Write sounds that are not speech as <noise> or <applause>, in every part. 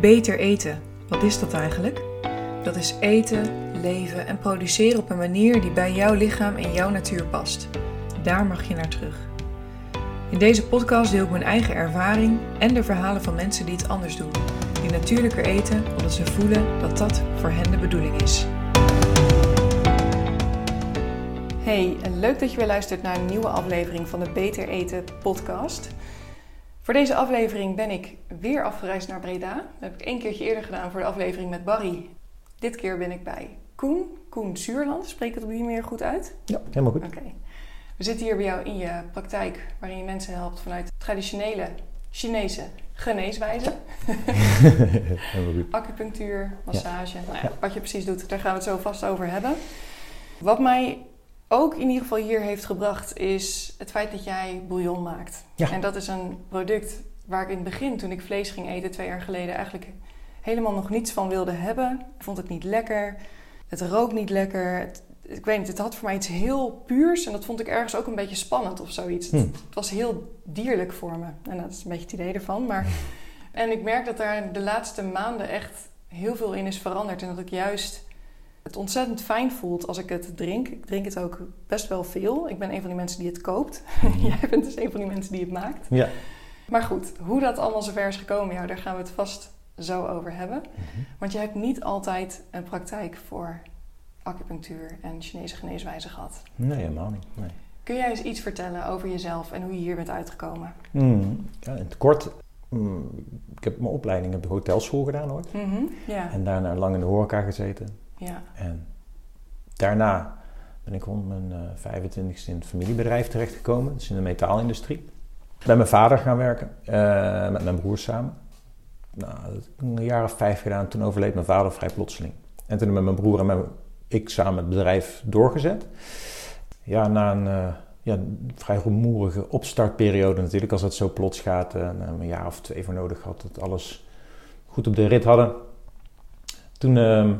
Beter eten, wat is dat eigenlijk? Dat is eten, leven en produceren op een manier die bij jouw lichaam en jouw natuur past. Daar mag je naar terug. In deze podcast deel ik mijn eigen ervaring en de verhalen van mensen die het anders doen. Die natuurlijker eten omdat ze voelen dat dat voor hen de bedoeling is. Hey, leuk dat je weer luistert naar een nieuwe aflevering van de Beter Eten podcast. Voor deze aflevering ben ik weer afgereisd naar Breda. Dat heb ik één keertje eerder gedaan voor de aflevering met Barry. Dit keer ben ik bij Koen, Koen Zuurland. Spreek het op die manier goed uit? Ja, helemaal goed. Oké. We zitten hier bij jou in je praktijk, waarin je mensen helpt vanuit traditionele Chinese geneeswijze. <laughs> <laughs> helemaal goed. Acupunctuur, massage. Nou ja, wat je precies doet, daar gaan we het zo vast over hebben. Wat mij ook in ieder geval hier heeft gebracht, is het feit dat jij bouillon maakt. Ja. En dat is een product waar ik in het begin, toen ik vlees ging eten twee jaar geleden, eigenlijk helemaal nog niets van wilde hebben. Ik vond het niet lekker. Het rook niet lekker. Het- ik weet niet, het had voor mij iets heel puurs. En dat vond ik ergens ook een beetje spannend of zoiets. Het, Hm. het was heel dierlijk voor me. En dat is een beetje het idee ervan. Maar, en ik merk dat daar de laatste maanden echt heel veel in is veranderd. En dat ik juist het ontzettend fijn voelt als ik het drink. Ik drink het ook best wel veel. Ik ben een van die mensen die het koopt. <laughs> Jij bent dus een van die mensen die het maakt. Ja. Maar goed, hoe dat allemaal zover is gekomen, ja, daar gaan we het vast zo over hebben. Want je hebt niet altijd een praktijk voor acupunctuur en Chinese geneeswijze gehad. Nee, helemaal niet. Nee. Kun jij eens iets vertellen over jezelf en hoe je hier bent uitgekomen? Mm, ja, in het kort, mm, ik heb mijn opleiding op de hotelschool gedaan ooit. Mhm, Ja, En daarna lang in de horeca gezeten. Ja. En daarna ben ik rond mijn eh 25ste in het familiebedrijf terechtgekomen. Dus in de metaalindustrie. Bij mijn vader gaan werken, eh, met mijn broers samen. Nou, een jaar of vijf gedaan. Toen overleed mijn vader vrij plotseling. En toen hebben mijn broer en ik samen het bedrijf doorgezet. Ja, na een eh, ja, vrij rumoerige opstartperiode natuurlijk. Als dat zo plots gaat, eh, na een jaar of twee voor nodig had dat alles goed op de rit hadden. Toen eh,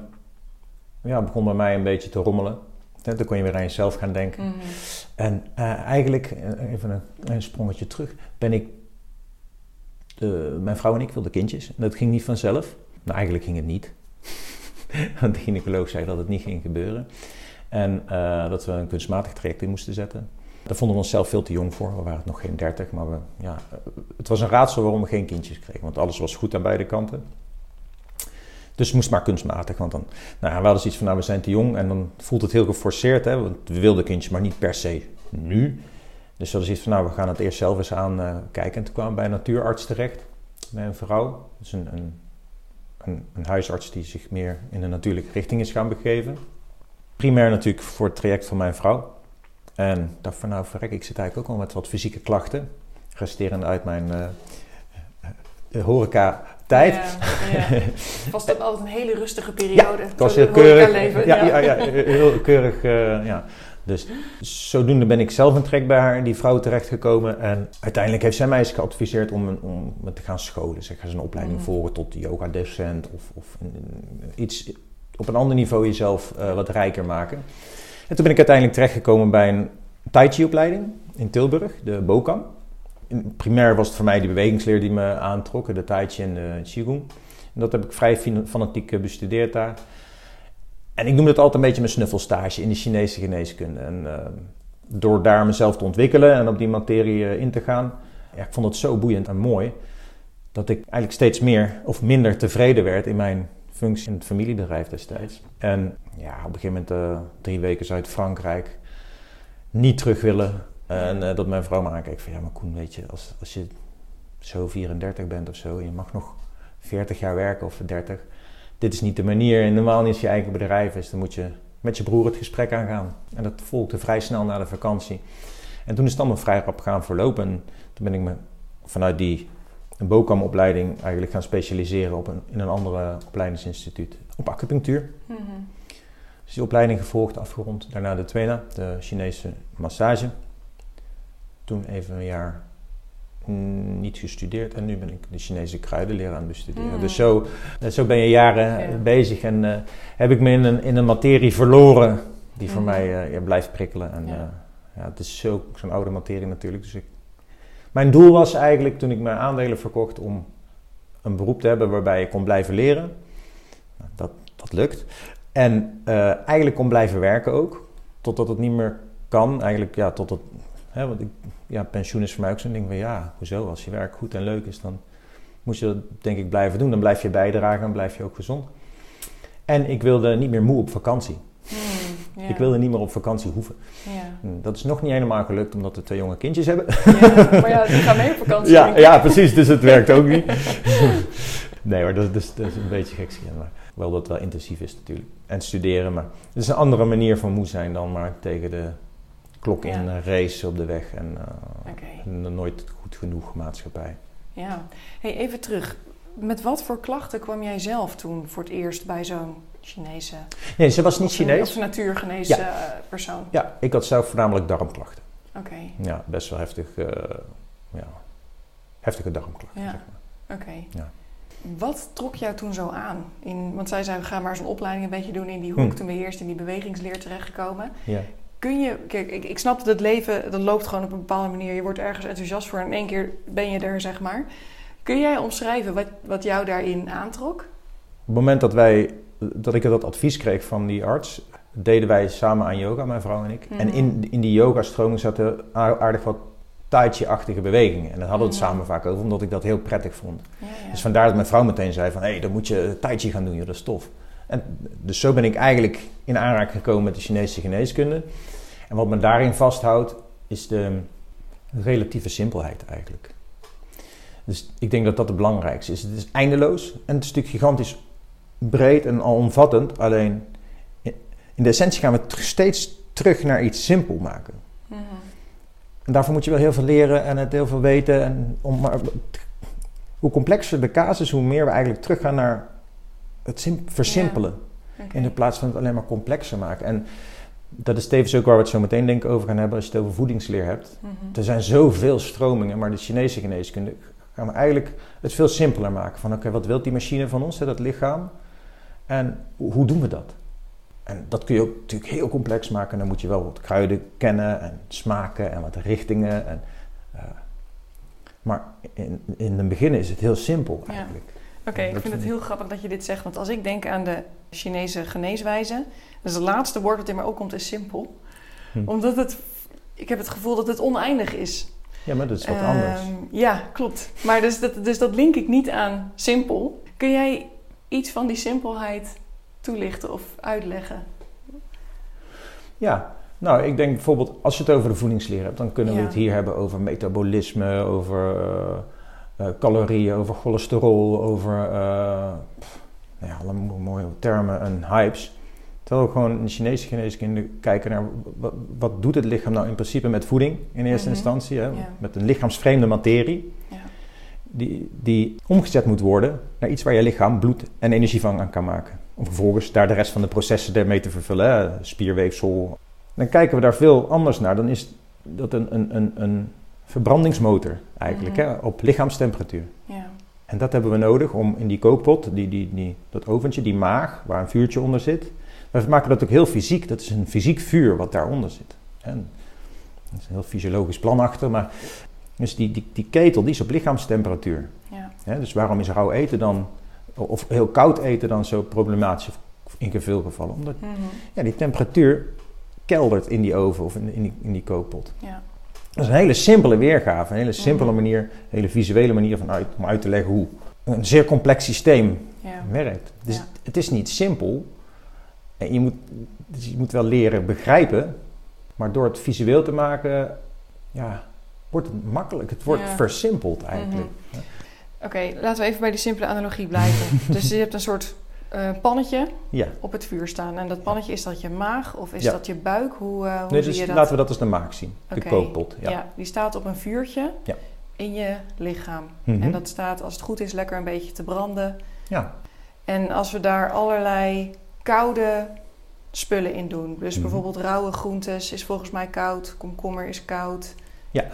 ja, begon bij mij een beetje te rommelen. Toen kon je weer aan jezelf gaan denken. Mhm. En eh, eigenlijk, eh, even een, een sprongetje terug, ben ik. De, mijn vrouw en ik wilden kindjes. En dat ging niet vanzelf. Nou, eigenlijk ging het niet. <laughs> Want de gynaecoloog zei dat het niet ging gebeuren. En eh, dat we een kunstmatig traject in moesten zetten. Daar vonden we onszelf veel te jong voor. We waren nog geen dertig, maar we, ja, het was een raadsel waarom we geen kindjes kregen. Want alles was goed aan beide kanten. Dus moest maar kunstmatig. Want dan, nou, ja, we hadden zoiets van, nou, we zijn te jong. En dan voelt het heel geforceerd, hè. Want we wilden kindjes, maar niet per se nu. Dus we hadden zoiets van, nou, we gaan het eerst zelf eens aan eh, kijken. En toen kwamen we bij een natuurarts terecht. Bij een vrouw. Dus een, een, een, een huisarts die zich meer in een natuurlijke richting is gaan begeven. Primair natuurlijk voor het traject van mijn vrouw. En dacht van, nou, verrek, ik zit eigenlijk ook al met wat fysieke klachten. Resterende uit mijn eh, eh, Ja, ja. <laughs> Was dat altijd een hele rustige periode? Het was Zo heel keurig. horecaleven, Ja, ja. Ja, heel keurig. eh, ja. Dus zodoende ben ik zelf een trek bij haar, die vrouw, terechtgekomen. En uiteindelijk heeft zij mij eens geadviseerd om, om me te gaan scholen. Zeg, ga eens een opleiding Mhm. volgen tot yoga-docent of, of iets op een ander niveau jezelf eh, wat rijker maken. En toen ben ik uiteindelijk terechtgekomen bij een Tai Chi-opleiding in Tilburg, de Bokam. Primair was het voor mij die bewegingsleer die me aantrok, de Tai en de Qigong. En dat heb ik vrij fanatiek eh, bestudeerd daar. En ik noemde het altijd een beetje mijn snuffelstage in de Chinese geneeskunde. En eh, door daar mezelf te ontwikkelen en op die materie eh, in te gaan, ja, ik vond het zo boeiend en mooi dat ik eigenlijk steeds meer of minder tevreden werd in mijn functie in het familiebedrijf destijds. En ja, op een gegeven moment drie weken Zuid-Frankrijk, niet terug willen. En eh, dat mijn vrouw me aankeek van ja, maar Koen, weet je, als, als je zo 34 bent of zo, je mag nog 40 jaar werken of 30 dit is niet de manier. En normaal niet als je eigen bedrijf is, dan moet je met je broer het gesprek aangaan. En dat volgde vrij snel na de vakantie. En toen is het allemaal vrij rap gaan verlopen. En toen ben ik me vanuit die een BOCAM-opleiding eigenlijk gaan specialiseren op een, in een andere opleidingsinstituut. Op acupunctuur. Mhm. Dus die opleiding gevolgd, afgerond. Daarna de tweede, de Chinese massage. Toen even een jaar mm, niet gestudeerd en nu ben ik de Chinese kruidenleer aan het bestuderen. Mm. Dus zo, eh, zo ben je jaren Ja. bezig en eh, heb ik me in een, in een materie verloren die voor Mhm. mij eh, ja, blijft prikkelen. En Ja. ja. ja, het is zo, zo'n oude materie natuurlijk. Dus ik, mijn doel was eigenlijk toen ik mijn aandelen verkocht om een beroep te hebben waarbij ik kon blijven leren. Nou, dat, dat lukt. En eh, eigenlijk kon blijven werken ook. Totdat het niet meer kan. Eigenlijk ja, tot het... Hè, want ik, ja, pensioen is voor mij ook zo'n ding van ja, hoezo? Als je werk goed en leuk is, dan moet je dat denk ik blijven doen. Dan blijf je bijdragen en blijf je ook gezond. En ik wilde niet meer moe op vakantie. Hmm, ja. Ik wilde niet meer op vakantie hoeven. Ja. Hm, Dat is nog niet helemaal gelukt omdat we twee jonge kindjes hebben. Ja, maar ja, die gaan mee op vakantie. Ja, ja, precies. Dus het werkt ook niet. <laughs> nee, maar dat, is- dat is een beetje gek. Maar wel dat het wel intensief is natuurlijk. En studeren, maar het is een andere manier van moe zijn dan maar tegen de klok in Ja. eh, race op de weg. En, eh, nooit goed genoeg maatschappij. Ja. Hey, even terug. Met wat voor klachten kwam jij zelf toen voor het eerst bij zo'n Chinese... Nee, ze was niet Chinees. Of een natuurgenees Ja. eh, persoon? Ja, ik had zelf voornamelijk darmklachten. Oké, Ja, best wel heftig, ja, heftige darmklachten. Ja. Zeg maar. oké. Ja. Wat trok jou toen zo aan? In, want zij zei, we gaan maar een opleiding een beetje doen in die hoek. Hm. Toen ben je eerst in die bewegingsleer terechtgekomen. Ja. Kun je, kijk, ik, ik snap dat het leven, dat loopt gewoon op een bepaalde manier. Je wordt ergens enthousiast voor en in één keer ben je er, zeg maar. Kun jij omschrijven wat, wat jou daarin aantrok? Op het moment dat, wij, dat ik dat advies kreeg van die arts, deden wij samen aan yoga, mijn vrouw en ik. Mhm. En in, in die yoga-stroming zaten aar- aardig wat tai chi-achtige bewegingen. En daar hadden we het Mhm. samen vaak over, omdat ik dat heel prettig vond. Ja, ja. Dus vandaar dat mijn vrouw meteen zei van, hé, hey, dan moet je tai chi gaan doen, joh, dat is tof. En dus zo ben ik eigenlijk in aanraking gekomen met de Chinese geneeskunde. En wat me daarin vasthoudt, is de relatieve simpelheid eigenlijk. Dus ik denk dat dat het belangrijkste is. Het is eindeloos en het is natuurlijk gigantisch breed en alomvattend. Alleen in de essentie gaan we steeds terug naar iets simpel maken. Mhm. En daarvoor moet je wel heel veel leren en het heel veel weten. En om maar, hoe complexer de casus, hoe meer we eigenlijk teruggaan naar het sim- versimpelen. Oké. In de plaats van het alleen maar complexer maken. En dat is tevens ook waar we het zo meteen denk ik over gaan hebben als je het over voedingsleer hebt. Mhm. Er zijn zoveel stromingen, maar de Chinese geneeskunde gaan we eigenlijk het veel simpeler maken. Van oké, wat wil die machine van ons, hè, dat lichaam? En hoe doen we dat? En dat kun je ook natuurlijk heel complex maken. Dan moet je wel wat kruiden kennen en smaken en wat richtingen. En, eh, maar in, in het begin is het heel simpel Ja. Oké, ik vind het heel grappig dat je dit zegt. Want als ik denk aan de Chinese geneeswijze... dus het laatste woord dat in mij opkomt is simpel. Hm. Omdat het... Ik heb het gevoel dat het oneindig is. Ja, maar dat is wat Ehm, anders. Ja, klopt. Maar dus dat, dus dat link ik niet aan simpel. Kun jij iets van die simpelheid toelichten of uitleggen? Ja, nou, ik denk bijvoorbeeld als je het over de voedingsleer hebt, dan kunnen we het hier hebben over metabolisme, over eh, eh, calorieën, over cholesterol, over pff, nou ja, alle mo- mooie termen en hypes. Terwijl we gewoon in de Chinese geneeskunde kijken naar wat, wat doet het lichaam nou in principe met voeding in eerste Mhm. instantie, hè? Ja. met een lichaamsvreemde materie. Ja. Die, die omgezet moet worden naar iets waar je lichaam bloed en energie van aan kan maken. Om vervolgens daar de rest van de processen ermee te vervullen. Hè? Spierweefsel. Dan kijken we daar veel anders naar. Dan is dat een, een, een, een verbrandingsmotor eigenlijk, Mhm. hè? op lichaamstemperatuur. Ja. En dat hebben we nodig om in die kookpot, die, die, die, dat oventje, die maag, waar een vuurtje onder zit. We maken dat ook heel fysiek. Dat is een fysiek vuur wat daaronder zit. En dat is een heel fysiologisch plan achter. Maar dus die, die, die ketel die is op lichaamstemperatuur. Ja. Hè, dus waarom is rauw eten dan, of heel koud eten dan zo problematisch in veel gevallen? Omdat Mhm. ja, die temperatuur keldert in die oven of in, in, die, in die kookpot. ja. Dat is een hele simpele weergave, een hele simpele Mhm. manier, een hele visuele manier van uit, om uit te leggen hoe een zeer complex systeem Ja. werkt. Dus Ja. het is niet simpel. En je moet, dus je moet wel leren begrijpen, maar door het visueel te maken, ja, wordt het makkelijk. Het wordt Ja. versimpeld eigenlijk. Oké, laten we even bij die simpele analogie blijven. <laughs> dus je hebt een soort eh, pannetje Ja. op het vuur staan. En dat pannetje, is dat je maag of is Ja. dat je buik? Hoe, eh, hoe Nee, zie dus je dat? laten we dat als de maak zien. De kookpot. Ja. Ja. die staat op een vuurtje Ja. in je lichaam. Mhm. En dat staat, als het goed is, lekker een beetje te branden. ja. En als we daar allerlei koude spullen in doen. Dus Mhm. bijvoorbeeld rauwe groentes is volgens mij koud. Komkommer is koud. Ja. Eh,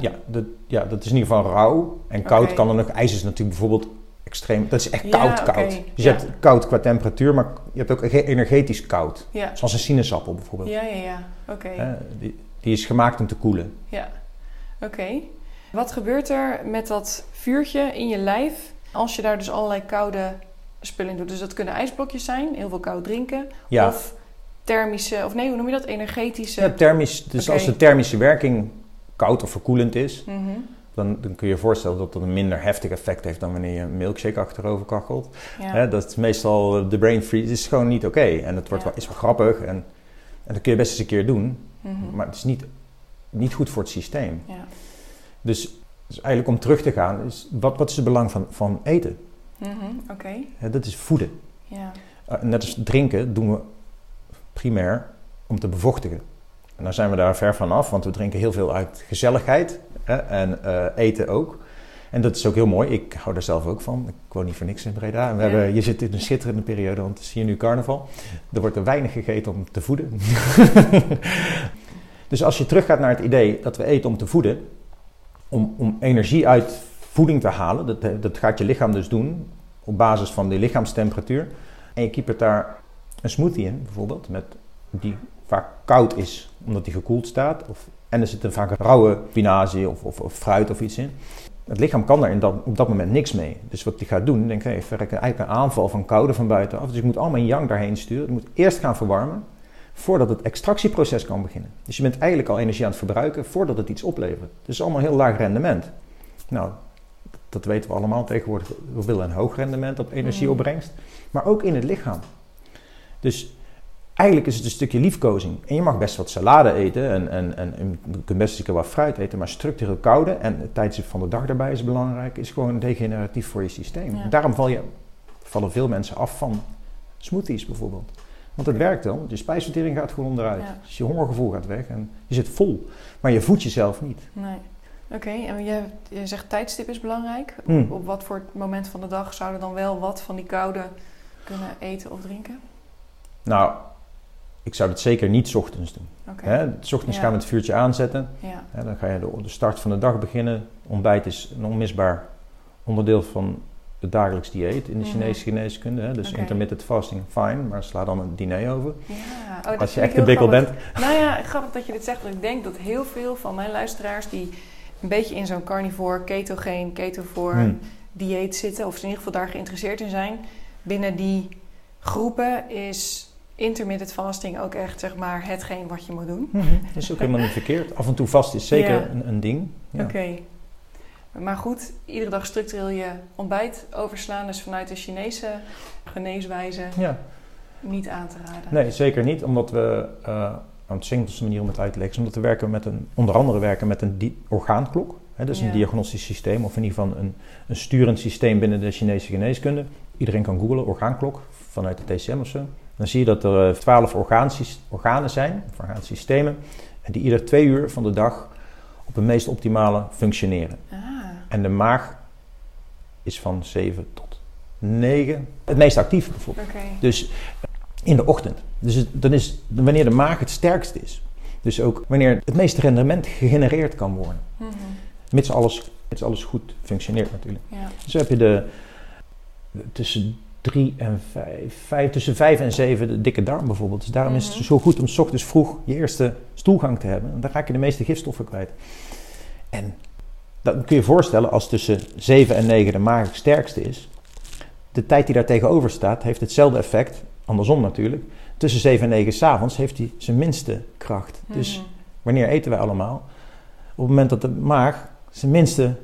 Ja, dat, ja, dat is in ieder geval rauw. En koud kan dan ook. IJs is natuurlijk bijvoorbeeld extreem. Dat is echt Ja, koud, koud. Dus je Ja. hebt koud qua temperatuur, maar je hebt ook ge- energetisch koud. Ja, Zoals een sinaasappel bijvoorbeeld. ja, ja. ja. Oké. Die, die is gemaakt om te koelen. Ja, oké. Wat gebeurt er met dat vuurtje in je lijf Als je daar dus allerlei koude spullen in doet. Dus dat kunnen ijsblokjes zijn, heel veel koud drinken. Ja. Of thermische, of nee, hoe noem je dat? Energetische. Ja, thermisch, dus als de thermische werking koud of verkoelend is, Mhm. Dan, dan kun je je voorstellen dat dat een minder heftig effect heeft dan wanneer je een milkshake achterover kachelt. Ja. Hè, dat is meestal eh, de brain freeze is gewoon niet oké. En het wordt Ja. wel, is wel grappig en, en dat kun je best eens een keer doen, Mhm. maar het is niet, niet goed voor het systeem. ja. Dus, dus eigenlijk om terug te gaan, is, wat, wat is het belang van, van eten? Mhm. Oké. Hè, dat is voeden. Ja. Uh, net als drinken doen we primair om te bevochtigen. En daar zijn we daar ver van af, want we drinken heel veel uit gezelligheid hè, en eh, eten ook. En dat is ook heel mooi. Ik hou daar zelf ook van. Ik woon niet voor niks in Breda. En we Ja. hebben, je zit in een schitterende periode, want het is hier nu carnaval. Er wordt er weinig gegeten om te voeden. <laughs> dus als je teruggaat naar het idee dat we eten om te voeden, om, om energie uit voeding te halen, dat, dat gaat je lichaam dus doen op basis van de lichaamstemperatuur. En je kiepert daar een smoothie in, bijvoorbeeld, met, die vaak koud is, omdat die gekoeld staat. Of, en er zit er vaak rauwe spinazie of, of, of fruit of iets in. Het lichaam kan daar in dat, op dat moment niks mee. Dus wat die gaat doen, denk ik, hey, verrek, eigenlijk een aanval van koude van buitenaf. Dus ik moet al mijn yang daarheen sturen. Ik moet eerst gaan verwarmen, voordat het extractieproces kan beginnen. Dus je bent eigenlijk al energie aan het verbruiken voordat het iets oplevert. Dus het is allemaal heel laag rendement. Nou, dat weten we allemaal tegenwoordig. We willen een hoog rendement op energieopbrengst, maar ook in het lichaam. Dus eigenlijk is het een stukje liefkozing. En je mag best wat salade eten en, en, en, en je kunt best een keer wat fruit eten, maar structureel koude en het tijdstip van de dag daarbij is belangrijk, is gewoon degeneratief voor je systeem. Ja. Daarom val je, vallen veel mensen af van smoothies bijvoorbeeld. Want het werkt dan, je spijsvertering gaat gewoon onderuit. Ja. Dus je hongergevoel gaat weg en je zit vol. Maar je voedt jezelf niet. Nee. Oké, en je, je zegt tijdstip is belangrijk. Hmm. Op wat voor moment van de dag zouden dan wel wat van die koude kunnen eten of drinken? Nou, ik zou het zeker niet 's ochtends doen. Hè, s ochtends Ja. gaan we het vuurtje aanzetten. Ja. Hè, dan ga je de, de start van de dag beginnen. Ontbijt is een onmisbaar onderdeel van het dagelijks dieet in de. Chinese geneeskunde. Hè. Dus intermittent fasting, fine, maar sla dan een diner over. Ja. Oh, dat Als je echt ik heel gebikkeld bent. <laughs> Nou ja, grappig dat je dit zegt. Want ik denk dat heel veel van mijn luisteraars die een beetje in zo'n carnivore, ketogeen, ketofor Hmm. dieet zitten, of in ieder geval daar geïnteresseerd in zijn, binnen die groepen is intermittent fasting ook echt zeg maar hetgeen wat je moet doen. Mhm, Dat is ook <laughs> helemaal niet verkeerd. Af en toe vast is zeker Ja. een, een ding. Ja. Oké. Maar goed, iedere dag structureel je ontbijt overslaan, dus vanuit de Chinese geneeswijze Ja. niet aan te raden. Nee, zeker niet. Omdat we, uh, aan het simpelste manier om het uit te leggen, is omdat we werken met een, onder andere werken met een orgaanklok. Hè, dus Ja. een diagnostisch systeem, of in ieder geval een, een sturend systeem binnen de Chinese geneeskunde. Iedereen kan googlen, orgaanklok, vanuit de TCM of zo. Dan zie je dat er eh, twaalf organen zijn, of orgaansystemen, en die ieder twee uur van de dag op het meest optimale functioneren. Ah, En de maag is van 7 tot 9 het meest actief bijvoorbeeld. Dus in de ochtend. Dus het- dan is wanneer de maag het sterkst is. Dus ook wanneer het meeste rendement gegenereerd kan worden. Mhm. Mits alles, mits alles goed functioneert natuurlijk. Ja. Dus heb je de, tussen drie en vijf, vijf, tussen vijf en zeven de dikke darm bijvoorbeeld. Dus daarom is Mhm. het zo goed om s ochtends vroeg je eerste stoelgang te hebben. Want dan raak je de meeste gifstoffen kwijt. En dat kun je je voorstellen als tussen 7 en 9 de maag het sterkste is. De tijd die daar tegenover staat heeft hetzelfde effect, andersom natuurlijk. Tussen 7 en 9 s'avonds heeft hij zijn minste kracht. Dus Mhm. wanneer eten wij allemaal? Op het moment dat de maag zijn minste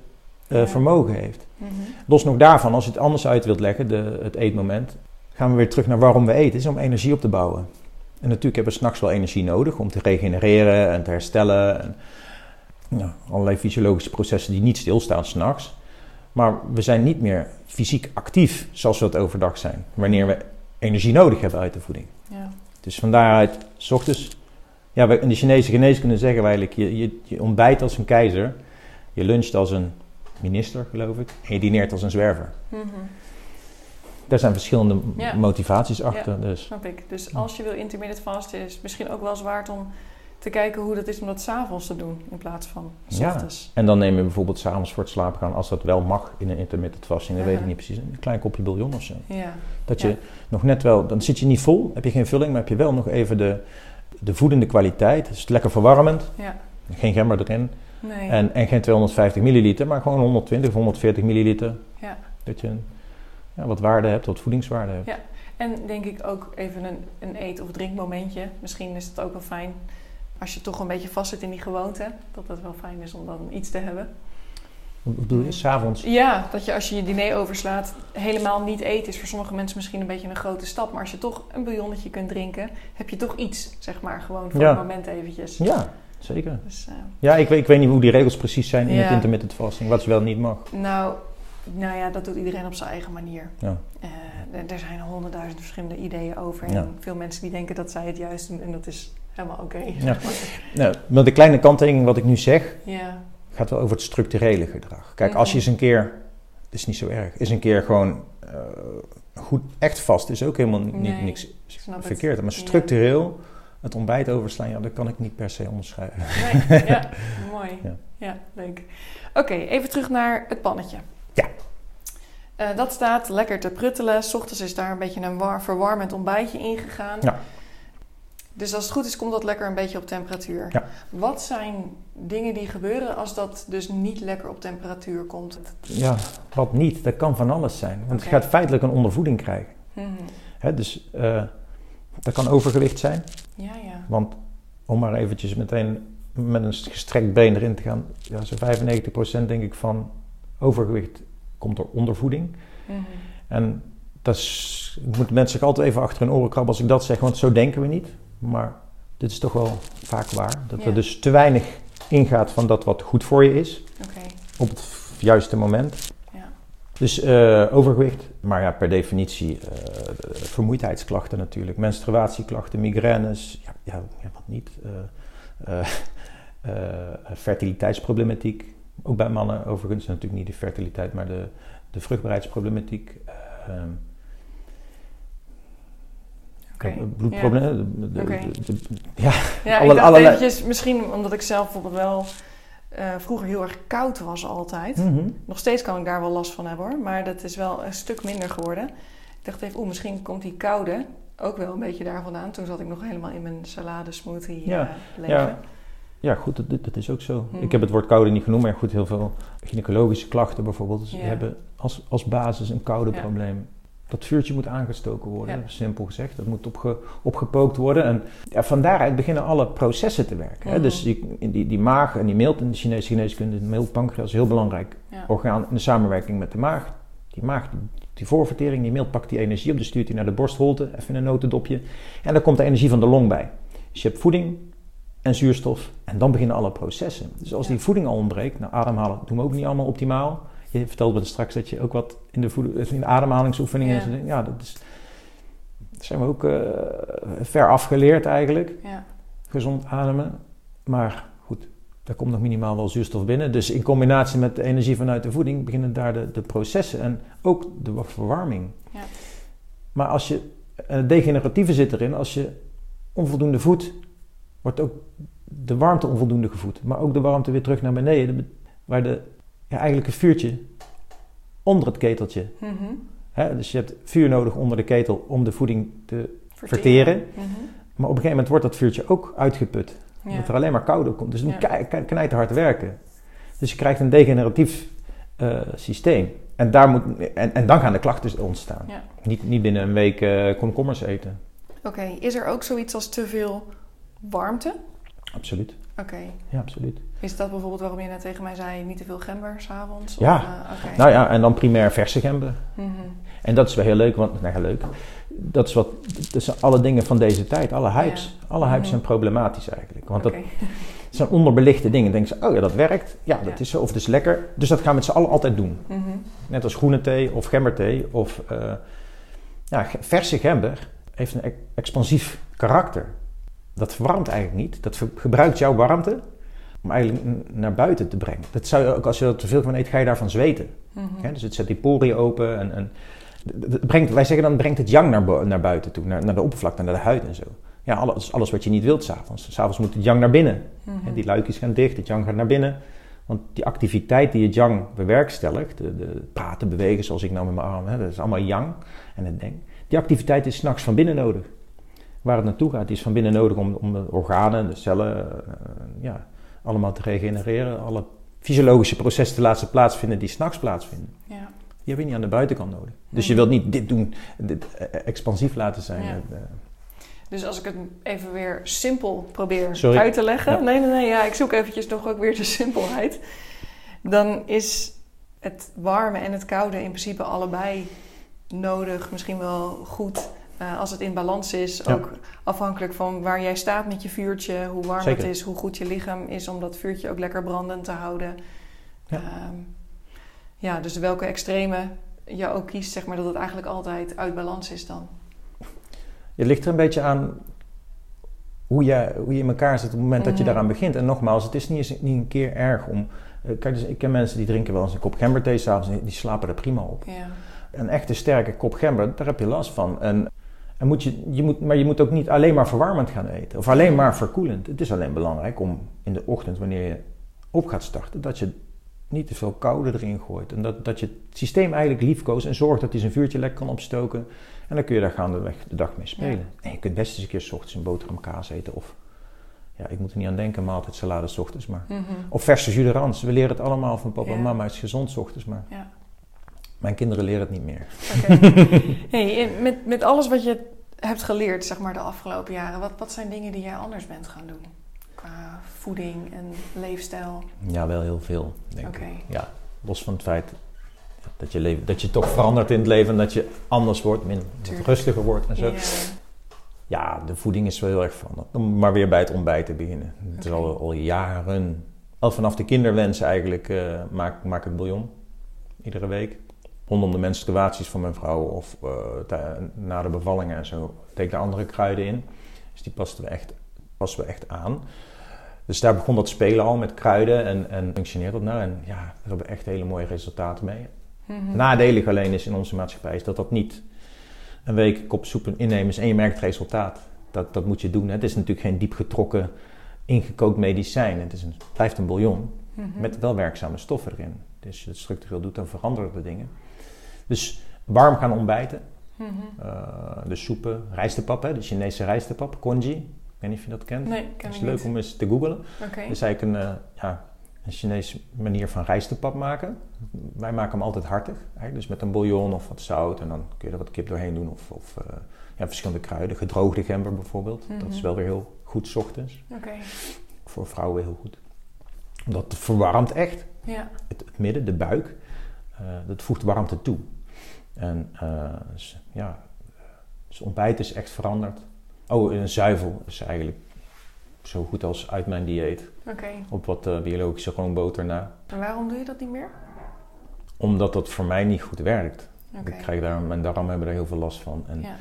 eh, Ja. vermogen heeft. Mhm. Los nog daarvan, als je het anders uit wilt leggen, de, het eetmoment, gaan we weer terug naar waarom we eten. is om energie op te bouwen. En natuurlijk hebben we s'nachts wel energie nodig om te regenereren en te herstellen. En, ja, allerlei fysiologische processen die niet stilstaan s'nachts. Maar we zijn niet meer fysiek actief zoals we het overdag zijn. Wanneer we energie nodig hebben uit de voeding. Ja. Dus van daaruit, s ochtends, ja, in de Chinese geneeskunde zeggen we eigenlijk, je, je, je ontbijt als een keizer, je luncht als een minister, geloof ik, en je dineert als een zwerver. Mhm. Daar zijn verschillende Ja. motivaties achter. Dus. Snap ik. Dus als je wil intermittent fasten, is het misschien ook wel waard om te kijken hoe dat is om dat s'avonds te doen in plaats van s Ja. ochtends. En dan neem je bijvoorbeeld s'avonds voor het slapen gaan, als dat wel mag in een intermittent fasting, dat weet ik niet precies, een klein kopje bouillon of zo. Ja. Dat Ja. je nog net wel, dan zit je niet vol, heb je geen vulling, maar heb je wel nog even de, de voedende kwaliteit. Dus het lekker verwarmend, Ja. geen gember erin. Nee. En, en geen 250 milliliter, maar gewoon 120 of 140 milliliter. Ja. Dat je ja, wat waarde hebt, wat voedingswaarde hebt. Ja. En denk ik ook even een, een eet- of drinkmomentje. Misschien is het ook wel fijn als je toch een beetje vast zit in die gewoonte. Dat het wel fijn is om dan iets te hebben. Wat bedoel je? S'avonds? Ja, dat je als je je diner overslaat helemaal niet eten is voor sommige mensen misschien een beetje een grote stap. Maar als je toch een bouillonnetje kunt drinken, heb je toch iets, zeg maar, gewoon voor Ja. het moment eventjes. Ja, zeker. Dus, eh, Ja, ik weet, ik weet niet hoe die regels precies zijn in Ja. het intermittent fasting. Wat ze wel niet mag. nou, nou ja, dat doet iedereen op zijn eigen manier. Ja. Eh, er- zijn honderdduizend verschillende ideeën over. Ja. En veel mensen die denken dat zij het juist doen en dat is helemaal oké. Ja. Nou, maar de kleine kanttekening wat ik nu zeg, ja. gaat wel over het structurele gedrag. Kijk, Mhm. als je eens een keer, het is niet zo erg, is een keer gewoon eh, goed, echt vast, is ook helemaal niet, Nee, niks verkeerd. Maar structureel, het ontbijt overslaan, ja, dat kan ik niet per se onderscheiden. Nee, ja, <laughs> mooi. Ja. Ja, leuk. Oké, even terug naar het pannetje. Ja. Eh, dat staat lekker te pruttelen. S ochtends is daar een beetje een war- verwarmend ontbijtje ingegaan. Ja. Dus als het goed is, komt dat lekker een beetje op temperatuur. Ja. Wat zijn dingen die gebeuren als dat dus niet lekker op temperatuur komt? Ja, wat niet, dat kan van alles zijn. Want je gaat feitelijk een ondervoeding krijgen. Mhm. Hè, dus eh, dat kan overgewicht zijn. Ja, ja. Want om maar eventjes meteen met een gestrekt been erin te gaan. Ja, zo'n 95% denk ik van overgewicht komt door ondervoeding. Mhm. En dat is, moeten mensen zich altijd even achter hun oren krabben als ik dat zeg, want zo denken we niet. Maar dit is toch wel vaak waar. Dat Ja. er dus te weinig ingaat van dat wat goed voor je is op het juiste moment. Dus eh, overgewicht, maar ja, per definitie eh, vermoeidheidsklachten natuurlijk, menstruatieklachten, migraines, ja, ja, ja, wat niet. Eh, fertiliteitsproblematiek, ook bij mannen overigens, natuurlijk niet de fertiliteit, maar de, de vruchtbaarheidsproblematiek. bloedproblemen. de- de- Oké. de- de- ja, Ja, Alle- ik dacht allerlei- eventjes, misschien omdat ik zelf bijvoorbeeld wel eh, vroeger heel erg koud was altijd. mhm. Nog steeds kan ik daar wel last van hebben hoor, maar dat is wel een stuk minder geworden. Ik dacht even, oeh, misschien komt die koude ook wel een beetje daar vandaan. Toen zat ik nog helemaal in mijn salade smoothie Ja, eh, leven. ja. Ja, goed, dat, dat is ook zo. Mhm. Ik heb het woord koude niet genoemd, maar goed, heel veel gynaecologische klachten bijvoorbeeld. Dus Ja. hebben als, als basis een koude probleem. Dat vuurtje moet aangestoken worden, Ja. simpel gezegd. Dat moet opge, opgepookt worden. En ja, van daaruit beginnen alle processen te werken. Hè? Mhm. Dus die, die, die maag en die milt in de Chinese geneeskunde, de mild-pancreas is een heel belangrijk Ja. orgaan in de samenwerking met de maag. Die maag, die, voorvertering, die milt pakt die energie op, dus stuurt die naar de borstholte, even in een notendopje. En dan komt de energie van de long bij. Dus je hebt voeding en zuurstof en dan beginnen alle processen. Dus als die voeding al ontbreekt, nou ademhalen doen we ook niet allemaal optimaal. Je vertelde me straks dat je ook wat in de, voed- in de ademhalingsoefeningen... Ja. en Ja, dat is... Dat zijn we ook eh, ver afgeleerd eigenlijk, Ja. gezond ademen. Maar goed, daar komt nog minimaal wel zuurstof binnen. Dus in combinatie met de energie vanuit de voeding beginnen daar de, de processen en ook de verwarming. Ja. Maar als je, het degeneratieve zit erin, als je onvoldoende voedt, wordt ook de warmte onvoldoende gevoed. Maar ook de warmte weer terug naar beneden, de- waar de, ja, eigenlijk een vuurtje onder het keteltje. Hè? Dus je hebt vuur nodig onder de ketel om de voeding te verteren. Mhm. Maar op een gegeven moment wordt dat vuurtje ook uitgeput. Ja. Omdat er alleen maar koude komt. Dus moet Ja. kei- knijterhard werken. Dus je krijgt een degeneratief eh, systeem. En, daar moet, en, en dan gaan de klachten ontstaan. Ja. Niet, niet binnen een week eh komkommers eten. Oké, is er ook zoiets als te veel warmte? Absoluut. Oké. Ja, absoluut. Is dat bijvoorbeeld waarom je net tegen mij zei, niet te veel gember s'avonds? Ja. Oké. Nou ja, en dan primair verse gember. Mhm. En dat is wel heel leuk, want, nou ja, leuk. Dat is wat, dat zijn alle dingen van deze tijd. Alle hypes. Alle hypes Mhm. zijn problematisch eigenlijk. Want dat <laughs> zijn onderbelichte dingen. Dan denken ze, oh ja, dat werkt. Ja, dat Ja. is zo. Of dat is lekker. Dus dat gaan we met z'n allen altijd doen. Mhm. Net als groene thee of gemberthee. Of eh, ja, verse gember heeft een e- expansief karakter. Dat verwarmt eigenlijk niet. Dat gebruikt jouw warmte om eigenlijk naar buiten te brengen. Dat zou je ook, als je er te veel van eet, ga je daarvan zweten. Mhm. Dus het zet die poriën open. En, en brengt, wij zeggen dan, brengt het yang naar, naar buiten toe. Naar, naar de oppervlakte, naar de huid en zo. Ja, alles, alles wat je niet wilt s'avonds. S'avonds moet het yang naar binnen. Mhm. Die luikjes gaan dicht, het yang gaat naar binnen. Want die activiteit die het yang bewerkstelligt, de, de praten, bewegen zoals ik nou met mijn arm, hè, dat is allemaal yang en het denk. Die activiteit is s'nachts van binnen nodig. Waar het naartoe gaat, is van binnen nodig om, om de organen, de cellen, eh, ja, allemaal te regenereren. Alle fysiologische processen te laten plaatsvinden die s'nachts plaatsvinden. Ja. Die heb je niet aan de buitenkant nodig. Dus je wilt niet dit doen, dit eh, expansief laten zijn. Ja. Eh, Dus als ik het even weer simpel probeer Sorry. uit te leggen. Ja. Nee, nee, nee. Ja, ik zoek eventjes nog ook weer de simpelheid. Dan is het warme en het koude in principe allebei nodig. Misschien wel goed eh, als het in balans is. Ja. Ook afhankelijk van waar jij staat met je vuurtje. Hoe warm Zeker. het is. Hoe goed je lichaam is om dat vuurtje ook lekker brandend te houden. Ja. Ehm, ja, dus welke extreme je ook kiest, zeg maar dat het eigenlijk altijd uit balans is dan. Het ligt er een beetje aan hoe je, hoe je in elkaar zit op het moment dat je Mhm. daaraan begint. En nogmaals, het is niet, niet een keer erg om... eh, Kijk, dus ik ken mensen die drinken wel eens een kop gemberthee s'avonds en die- die slapen er prima op. Ja. Een echte sterke kop gember, daar heb je last van. En, en moet je, je moet, maar je moet ook niet alleen maar verwarmend gaan eten. Of alleen maar verkoelend. Het is alleen belangrijk om in de ochtend, wanneer je op gaat starten, dat je niet te veel koude erin gooit. En dat, dat je het systeem eigenlijk liefkoost en zorgt dat hij zijn vuurtje lekker kan opstoken. En dan kun je daar gaandeweg de dag mee spelen. En je kunt best eens een keer 's ochtends een boterham kaas eten. Of, ja, ik moet er niet aan denken, maaltijd salade 's ochtends. Maar, Mhm. of verse jus d'orange. We leren het allemaal van papa en mama. Het is gezond 's ochtends, maar Ja. Mijn kinderen leren het niet meer. <laughs> Hey, met, met alles wat je hebt geleerd, zeg maar, de afgelopen jaren, wat, wat zijn dingen die jij anders bent gaan doen? Qua voeding en leefstijl. Ja, wel heel veel, denk ik. Ja, los van het feit dat je, leven, dat je toch verandert in het leven en dat je anders wordt, min, wat Tuurlijk. rustiger wordt en zo. Ja. Ja, de voeding is wel heel erg veranderd. Om maar weer bij het ontbijt te beginnen. Het is al, al jaren, al vanaf de kinderwens eigenlijk, eh, maak, maak ik bouillon. Iedere week. Rondom de menstruaties van mijn vrouw of eh, na de bevallingen en zo. Deed ik daar andere kruiden in. Dus die pasten we echt, passen we echt aan. Dus daar begon dat spelen al met kruiden en, en functioneert dat nou. En ja, daar hebben we echt hele mooie resultaten mee. Mhm. Nadelig alleen is in onze maatschappij is dat dat niet een week kop soep innemen is en je merkt het resultaat. Dat, dat moet je doen. hè. Het is natuurlijk geen diep getrokken, ingekookt medicijn. Het is een, het blijft een bouillon Mhm. met wel werkzame stoffen erin. Dus als je het structureel doet, dan veranderen de dingen. Dus warm gaan ontbijten. Eh, de soepen, rijstepap, hè, de Chinese rijstepap, congee. Ik weet niet of je dat kent. Nee, ken Het is leuk niet. om eens te googlen. Oké. Het is eigenlijk een, eh, ja, een Chinese manier van rijstepap maken. Wij maken hem altijd hartig. Eigenlijk. Dus met een bouillon of wat zout. En dan kun je er wat kip doorheen doen. Of, of eh, ja, verschillende kruiden. Gedroogde gember bijvoorbeeld. Dat is Mhm. wel weer heel goed 's ochtends. Oké. Voor vrouwen heel goed. Dat verwarmt echt. Ja. Het, het midden, de buik. dat voegt warmte toe. En eh, ja, dus ontbijt is echt veranderd. Oh, en een zuivel is eigenlijk zo goed als uit mijn dieet. Oké. Op wat eh, biologische roomboter na. En waarom doe je dat niet meer? Omdat dat voor mij niet goed werkt. Ik krijg daar, mijn darmen hebben er heel veel last van. En Ja.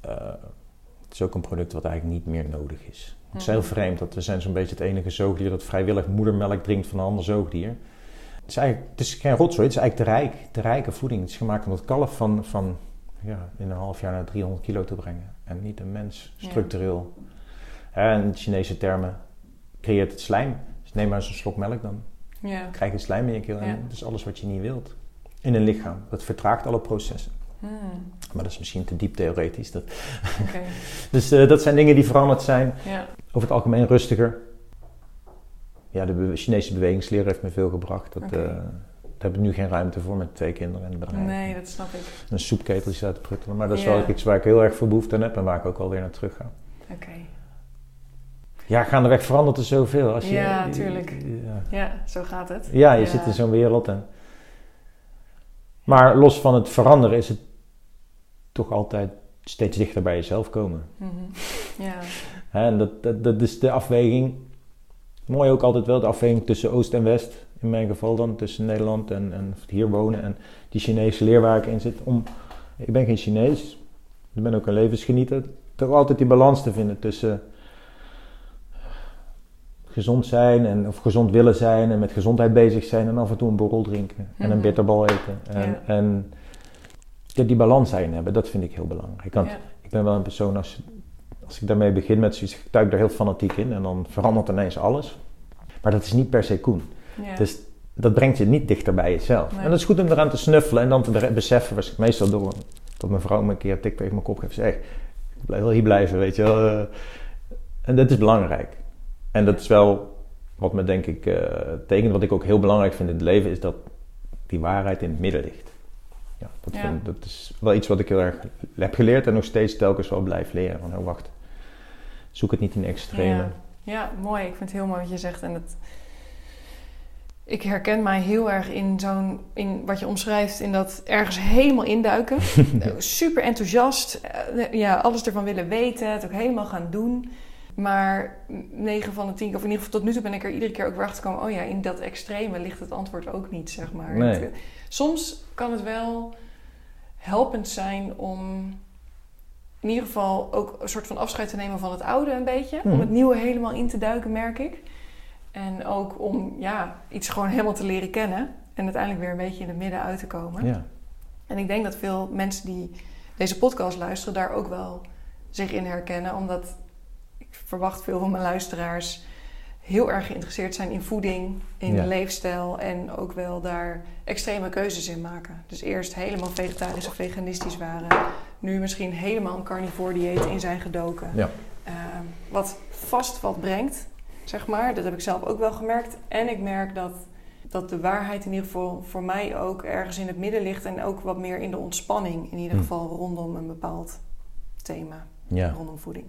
eh, het is ook een product wat eigenlijk niet meer nodig is. Het is heel vreemd dat we zijn zo'n beetje het enige zoogdier dat vrijwillig moedermelk drinkt van een ander zoogdier. Het is eigenlijk het is geen rotzooi, het is eigenlijk te rijk, te rijke voeding. Het is gemaakt om het kalf van, van ja, in een half jaar naar 300 kilo te brengen. En niet een mens, structureel. En in Chinese termen creëert het slijm. Dus neem maar eens een slok melk dan. Ja. krijg je slijm in je keel. Ja. En dat is alles wat je niet wilt. In een lichaam. Dat vertraagt alle processen. Hmm. Maar dat is misschien te diep theoretisch. Dat... <laughs> Dus eh, dat zijn dingen die veranderd zijn. Ja. Over het algemeen rustiger. Ja, de be- Chinese bewegingsleer heeft me veel gebracht. Dat, Oké. eh, daar heb ik nu geen ruimte voor met twee kinderen en een bedrijf. Nee, dat snap ik. Een soepketel die uit te pruttelen. Maar dat is Ja. wel iets waar ik heel erg veel behoefte aan heb. En waar ik ook alweer naar terug ga. Oké. Ja, gaandeweg verandert er zoveel. Als je, Ja, tuurlijk. Ja. Ja, zo gaat het. Ja, je zit in zo'n wereld. En... Maar los van het veranderen is het toch altijd steeds dichter bij jezelf komen. Mhm. Ja. En dat, dat, dat is de afweging. Mooi ook altijd wel de afweging tussen Oost en West. In mijn geval dan tussen Nederland en, en hier wonen en die Chinese leer waar ik in zit. Om, ik ben geen Chinees, ik ben ook een levensgenieter. Toch altijd die balans te vinden tussen gezond zijn en, of gezond willen zijn en met gezondheid bezig zijn en af en toe een borrel drinken en een Mhm. bitterbal eten. En, Ja. en die balans daarin hebben, dat vind ik heel belangrijk. Ja. ik ben wel een persoon, als, als ik daarmee begin met zoiets, ik duik daar heel fanatiek in en dan verandert ineens alles. Maar dat is niet per se Koen. Ja. Dus dat brengt je niet dichter bij jezelf. Nee. En dat is goed om eraan te snuffelen en dan te be- beseffen, was ik meestal door dat mijn vrouw me een keer een tik tegen mijn kop geeft. Zeg, ik blijf wel hier blijven, weet je wel. Eh, En dat is belangrijk. En dat is wel wat me denk ik eh tekent. Wat ik ook heel belangrijk vind in het leven, is dat die waarheid in het midden ligt. Ja, dat, Ja. Vind, dat is wel iets wat ik heel erg heb geleerd en nog steeds telkens wel blijf leren. Van, oh wacht, zoek het niet in extreme. Ja. ja, mooi. Ik vind het heel mooi wat je zegt. En het, ik herken mij heel erg in zo'n, in wat je omschrijft, in dat ergens helemaal induiken. <laughs> Super enthousiast, eh, ja, alles ervan willen weten, het ook helemaal gaan doen. Maar 9 van de 10, of in ieder geval tot nu toe ben ik er iedere keer ook weer achter gekomen. Oh ja, in dat extreme ligt het antwoord ook niet, zeg maar. Nee. Het- soms kan het wel helpend zijn om in ieder geval ook een soort van afscheid te nemen van het oude een beetje. Mhm. Om het nieuwe helemaal in te duiken, merk ik. En ook om ja, iets gewoon helemaal te leren kennen. En uiteindelijk weer een beetje in het midden uit te komen. Ja. En ik denk dat veel mensen die deze podcast luisteren daar ook wel zich in herkennen. Omdat ik verwacht veel van mijn luisteraars heel erg geïnteresseerd zijn in voeding, in Ja. leefstijl en ook wel daar extreme keuzes in maken. Dus eerst helemaal vegetarisch of veganistisch waren. Nu misschien helemaal een carnivore dieet in zijn gedoken. Ja. Ehm, wat vast wat brengt, zeg maar. Dat heb ik zelf ook wel gemerkt. En ik merk dat, dat de waarheid in ieder geval voor mij ook ergens in het midden ligt. En ook wat meer in de ontspanning. In ieder Hm. geval rondom een bepaald thema. Ja. Rondom voeding.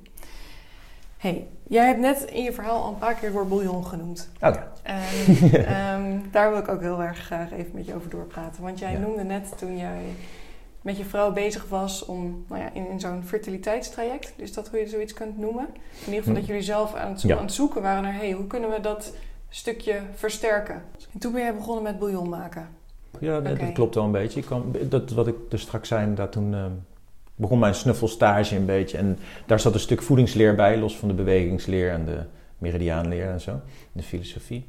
hey, jij hebt net in je verhaal al een paar keer het woord bouillon genoemd. Oh ja. En <laughs> ehm, daar wil ik ook heel erg graag even met je over doorpraten. Want jij Ja. noemde net toen jij met je vrouw bezig was om nou ja, in, in zo'n fertiliteitstraject, dus dat hoe je zoiets kunt noemen. In ieder geval dat jullie zelf aan het, zo- Ja. aan het zoeken waren naar hey, hoe kunnen we dat stukje versterken. En toen ben jij begonnen met bouillon maken. Ja, dat, klopt wel een beetje. Ik kwam, dat, wat ik dus straks zei, dat toen eh, begon mijn snuffelstage een beetje. En daar zat een stuk voedingsleer bij, los van de bewegingsleer en de meridiaanleer en zo. De filosofie.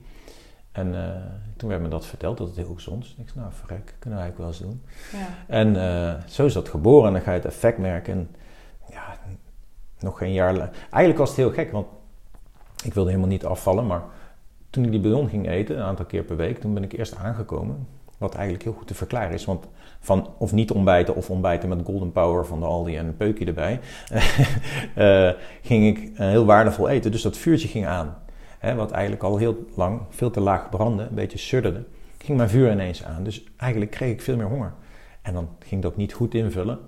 En eh, toen werd me dat verteld, dat het heel gezond is. Ik zei, nou verrek, kunnen we eigenlijk wel eens doen. Ja. En eh, zo is dat geboren en dan ga je het effect merken. En ja, nog geen jaar... Eigenlijk was het heel gek, want ik wilde helemaal niet afvallen, maar toen ik die bouillon ging eten, een aantal keer per week, toen ben ik eerst aangekomen. Wat eigenlijk heel goed te verklaren is, want van of niet ontbijten of ontbijten met Golden Power van de Aldi en een peukje erbij, <laughs> eh, ging ik heel waardevol eten. Dus dat vuurtje ging aan. Hè, wat eigenlijk al heel lang veel te laag brandde, een beetje sudderde, ging mijn vuur ineens aan. Dus eigenlijk kreeg ik veel meer honger. En dan ging ik dat niet goed invullen.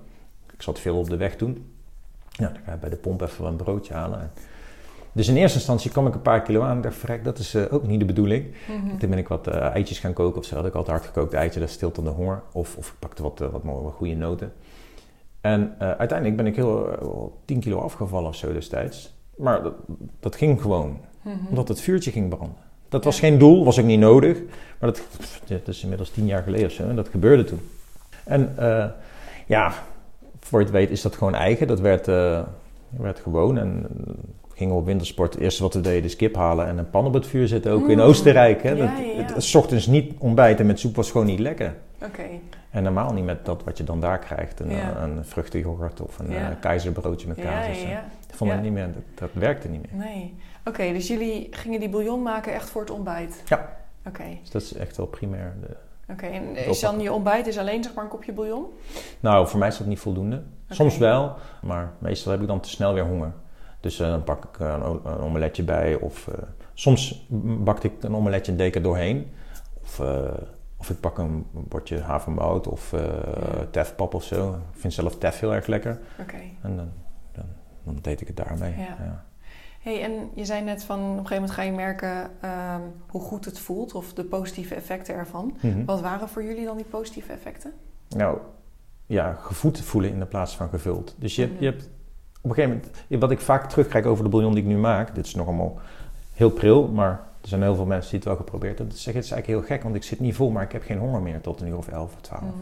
Ik zat veel op de weg toen. Ja, dan ga je bij de pomp even een broodje halen. En dus in eerste instantie kwam ik een paar kilo aan. Ik dacht, verrek, dat is eh, ook niet de bedoeling. Mhm. Toen ben ik wat eh, eitjes gaan koken of zo. Had ik altijd hard gekookt eitje, dat stilt dan de honger. Of, of ik pakte wat, eh, wat mooie, goede noten. En uiteindelijk ben ik heel, eh, wel 10 kilo afgevallen of zo destijds. Maar dat, dat ging gewoon, Mhm. omdat het vuurtje ging branden. Dat was geen doel, was ook niet nodig. Maar dat, is inmiddels 10 jaar geleden of zo. En dat gebeurde toen. En eh, ja, voor je het weet is dat gewoon eigen. Dat werd, eh, werd gewoon. En eh, gingen we op wintersport. Het eerste wat we deden is kip halen en een pan op het vuur zetten. Ook in Mm. Oostenrijk. Hè. Ja, Dat, ja. Het, ochtends niet ontbijten met soep was gewoon niet lekker. Oké. En normaal niet met dat wat je dan daar krijgt. Een, Ja. een of een keizerbroodje met kaas. Dat vond ik niet meer. Dat, dat werkte niet meer. Nee. Oké, dus jullie gingen die bouillon maken echt voor het ontbijt? Ja. Oké. Dus dat is echt wel primair. Oké, en is dan je ontbijt is alleen zeg maar een kopje bouillon? Nou, voor mij is dat niet voldoende. Soms wel, maar meestal heb ik dan te snel weer honger. Dus eh, dan pak ik eh, een, omeletje bij. Of eh, soms bakte ik een omeletje een deken doorheen. Of, of ik pak een bordje havermout of Ja. tefpap of zo. Ik vind zelf tef heel erg lekker. Oké. En dan, dan, dan deed ik het daarmee. Ja. Ja. Hey, en je zei net van op een gegeven moment ga je merken ehm, hoe goed het voelt of de positieve effecten ervan. Mhm. Wat waren voor jullie dan die positieve effecten? Nou, ja, gevoed voelen in de plaats van gevuld. Dus je, hebt- Mhm. je hebt op een gegeven moment, wat ik vaak terugkrijg over de bouillon die ik nu maak, dit is nog allemaal heel pril, maar er zijn heel veel mensen die het wel geprobeerd hebben. Dat zeggen, het is eigenlijk heel gek, want ik zit niet vol, maar ik heb geen honger meer tot een uur of elf of twaalf. Mhm.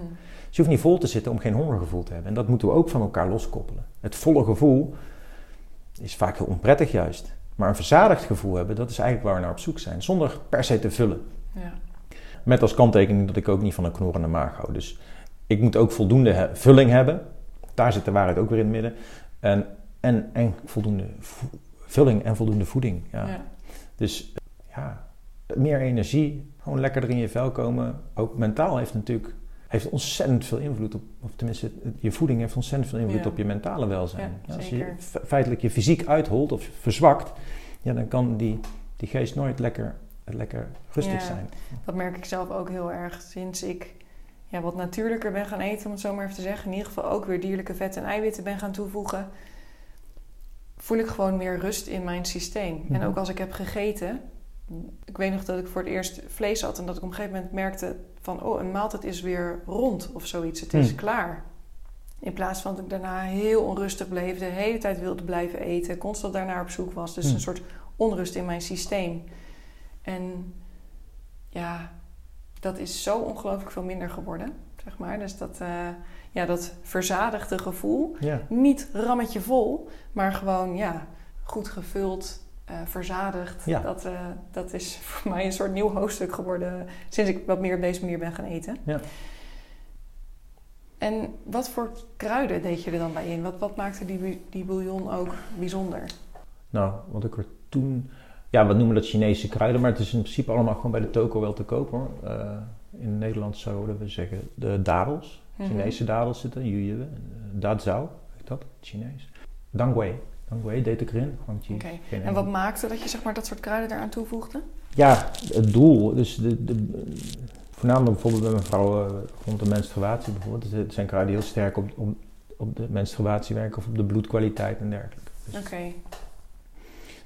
Dus je hoeft niet vol te zitten om geen hongergevoel te hebben. En dat moeten we ook van elkaar loskoppelen. Het volle gevoel is vaak heel onprettig juist. Maar een verzadigd gevoel hebben, dat is eigenlijk waar we naar op zoek zijn. Zonder per se te vullen. Ja. Met als kanttekening dat ik ook niet van een knorrende maag hou. Dus ik moet ook voldoende he- vulling hebben. Daar zit de waarheid ook weer in het midden. En, en, en voldoende vo- vulling en voldoende voeding. Ja. Ja. Dus ja, meer energie, gewoon lekkerder in je vel komen. Ook mentaal heeft natuurlijk heeft ontzettend veel invloed op, of tenminste, je voeding heeft ontzettend veel invloed Ja. op je mentale welzijn. Ja, als je feitelijk je fysiek uitholt of verzwakt, ja, dan kan die, die geest nooit lekker lekker rustig Ja. zijn. Dat merk ik zelf ook heel erg sinds ik ja, wat natuurlijker ben gaan eten, om het zo maar even te zeggen. In ieder geval ook weer dierlijke vetten en eiwitten ben gaan toevoegen. Voel ik gewoon meer rust in mijn systeem. En Mhm. ook als ik heb gegeten. Ik weet nog dat ik voor het eerst vlees had en dat ik op een gegeven moment merkte van oh, een maaltijd is weer rond of zoiets. Het is Hmm. klaar. In plaats van dat ik daarna heel onrustig bleef, de hele tijd wilde blijven eten, constant daarnaar op zoek was. Dus Hmm. een soort onrust in mijn systeem. En ja, dat is zo ongelooflijk veel minder geworden, zeg maar. Dus dat, eh, ja, dat verzadigde gevoel, Ja. niet rammetje vol, maar gewoon ja, goed gevuld, eh, verzadigd. Ja. Dat, eh, dat is <laughs> voor mij een soort nieuw hoofdstuk geworden sinds ik wat meer op deze manier ben gaan eten. Ja. En wat voor kruiden deed je er dan bij in? Wat, wat maakte die, die bouillon ook bijzonder? Nou, wat ik er toen... Ja, we noemen dat Chinese kruiden, maar het is in principe allemaal gewoon bij de toko wel te koop hoor. Eh, in Nederland zouden we zeggen de dadels. Mhm. Chinese dadels zitten, uh, dazhao, heet dat, Chinees. Dangwei, deed ik erin. Oké. En wat maakte dat je zeg maar, dat soort kruiden eraan toevoegde? Ja, het doel. Dus de, de, voornamelijk bijvoorbeeld bij mijn vrouw eh, rond de menstruatie bijvoorbeeld. Dus Het zijn kruiden die heel sterk op, op, op de menstruatie werken of op de bloedkwaliteit en dergelijke. Dus Oké.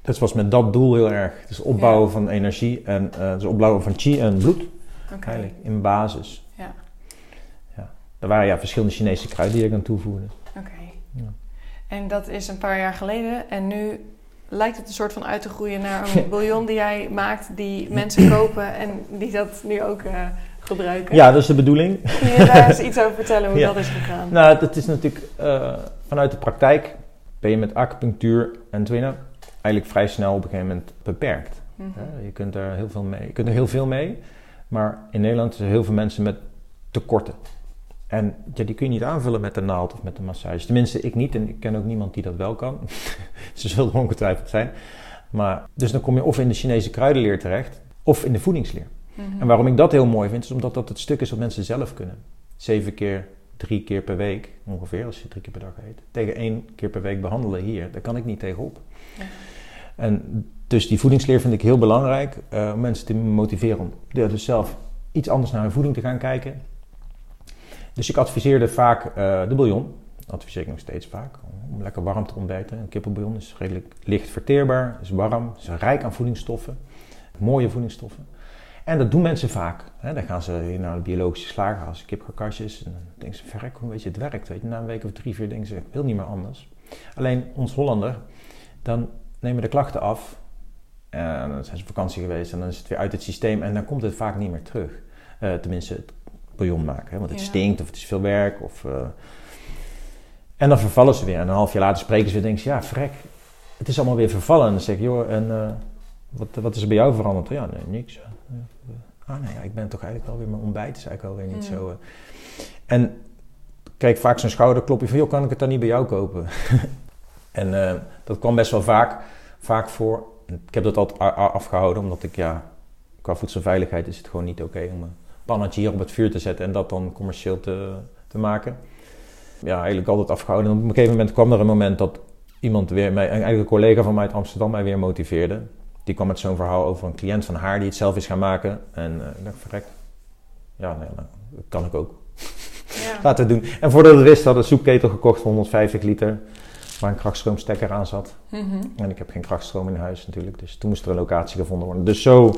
Dat was met dat doel heel erg. Dus opbouwen Ja. van energie en eh, dus opbouwen van chi en bloed Oké. eigenlijk in basis. Ja. ja. Er waren ja verschillende Chinese kruiden die ik aan toevoegde. Oké. Ja. En dat is een paar jaar geleden. En nu lijkt het een soort van uit te groeien naar een <laughs> bouillon die jij maakt, die mensen <clears throat> kopen en die dat nu ook eh, gebruiken. Ja, dat is de bedoeling. Kun je daar eens <laughs> iets over vertellen hoe Ja. dat is gegaan? Nou, dat is natuurlijk eh, vanuit de praktijk ben je met acupunctuur en twinen eigenlijk vrij snel op een gegeven moment beperkt. Mhm. Je kunt er heel veel mee. Je kunt er heel veel mee, maar in Nederland zijn er heel veel mensen met tekorten. En ja, die kun je niet aanvullen met de naald of met de massage. Tenminste, ik niet en ik ken ook niemand die dat wel kan. <laughs> Ze zullen ongetwijfeld zijn. Maar, dus dan kom je of in de Chinese kruidenleer terecht, of in de voedingsleer. Mhm. En waarom ik dat heel mooi vind, is omdat dat het stuk is wat mensen zelf kunnen. Zeven keer, drie keer per week ongeveer, als je drie keer per dag eet. Tegen één keer per week behandelen hier, daar kan ik niet tegenop. Ja. En dus die voedingsleer vind ik heel belangrijk eh, om mensen te motiveren om ja, dus zelf iets anders naar hun voeding te gaan kijken. Dus ik adviseerde vaak eh, de bouillon. Dat adviseer ik nog steeds vaak. Om lekker warm te ontbijten. Een kippenbouillon is redelijk licht verteerbaar, is warm, is rijk aan voedingsstoffen. Mooie voedingsstoffen. En dat doen mensen vaak. Hè. Dan gaan ze naar de biologische slager, ze kipkarkasjes. En dan denken ze, verrek, hoe weet je, het werkt. Weet je. Na een week of drie, vier denken ze, ik wil niet meer anders. Alleen ons Hollander, dan nemen de klachten af. En dan zijn ze op vakantie geweest en dan is het weer uit het systeem. En dan komt het vaak niet meer terug. Eh, tenminste, het bouillon maken. Hè, want het Ja. stinkt of het is veel werk. Of, eh, En dan vervallen ze weer. En een half jaar later spreken ze weer en denken ze, ja, vrek. Het is allemaal weer vervallen. En dan zeg ik, joh, en eh, wat, wat is er bij jou veranderd? Ja, nee, niks. Ah, nee, ja, ik ben toch eigenlijk wel weer mijn ontbijt. is eigenlijk alweer niet zo... eh. En kijk vaak zo'n schouderklopje van, joh, kan ik het dan niet bij jou kopen? <laughs> en dat kwam best wel vaak, vaak voor. Ik heb dat altijd afgehouden, omdat ik, ja, qua voedselveiligheid is het gewoon niet oké om een pannetje hier op het vuur te zetten en dat dan commercieel te, te maken. Ja, eigenlijk altijd afgehouden. En op een gegeven moment kwam er een moment dat iemand weer, mij, eigenlijk een collega van mij uit Amsterdam, mij weer motiveerde. Die kwam met zo'n verhaal over een cliënt van haar die het zelf is gaan maken. En eh, ik dacht, verrek, ja, nee, nou, dat kan ik ook. Ja. <laughs> Laten we het doen. En voordat we het wisten hadden een soepketel gekocht van 150 liter. Waar een krachtstroomstekker aan zat. Mhm. En ik heb geen krachtstroom in huis natuurlijk. Dus toen moest er een locatie gevonden worden. Dus zo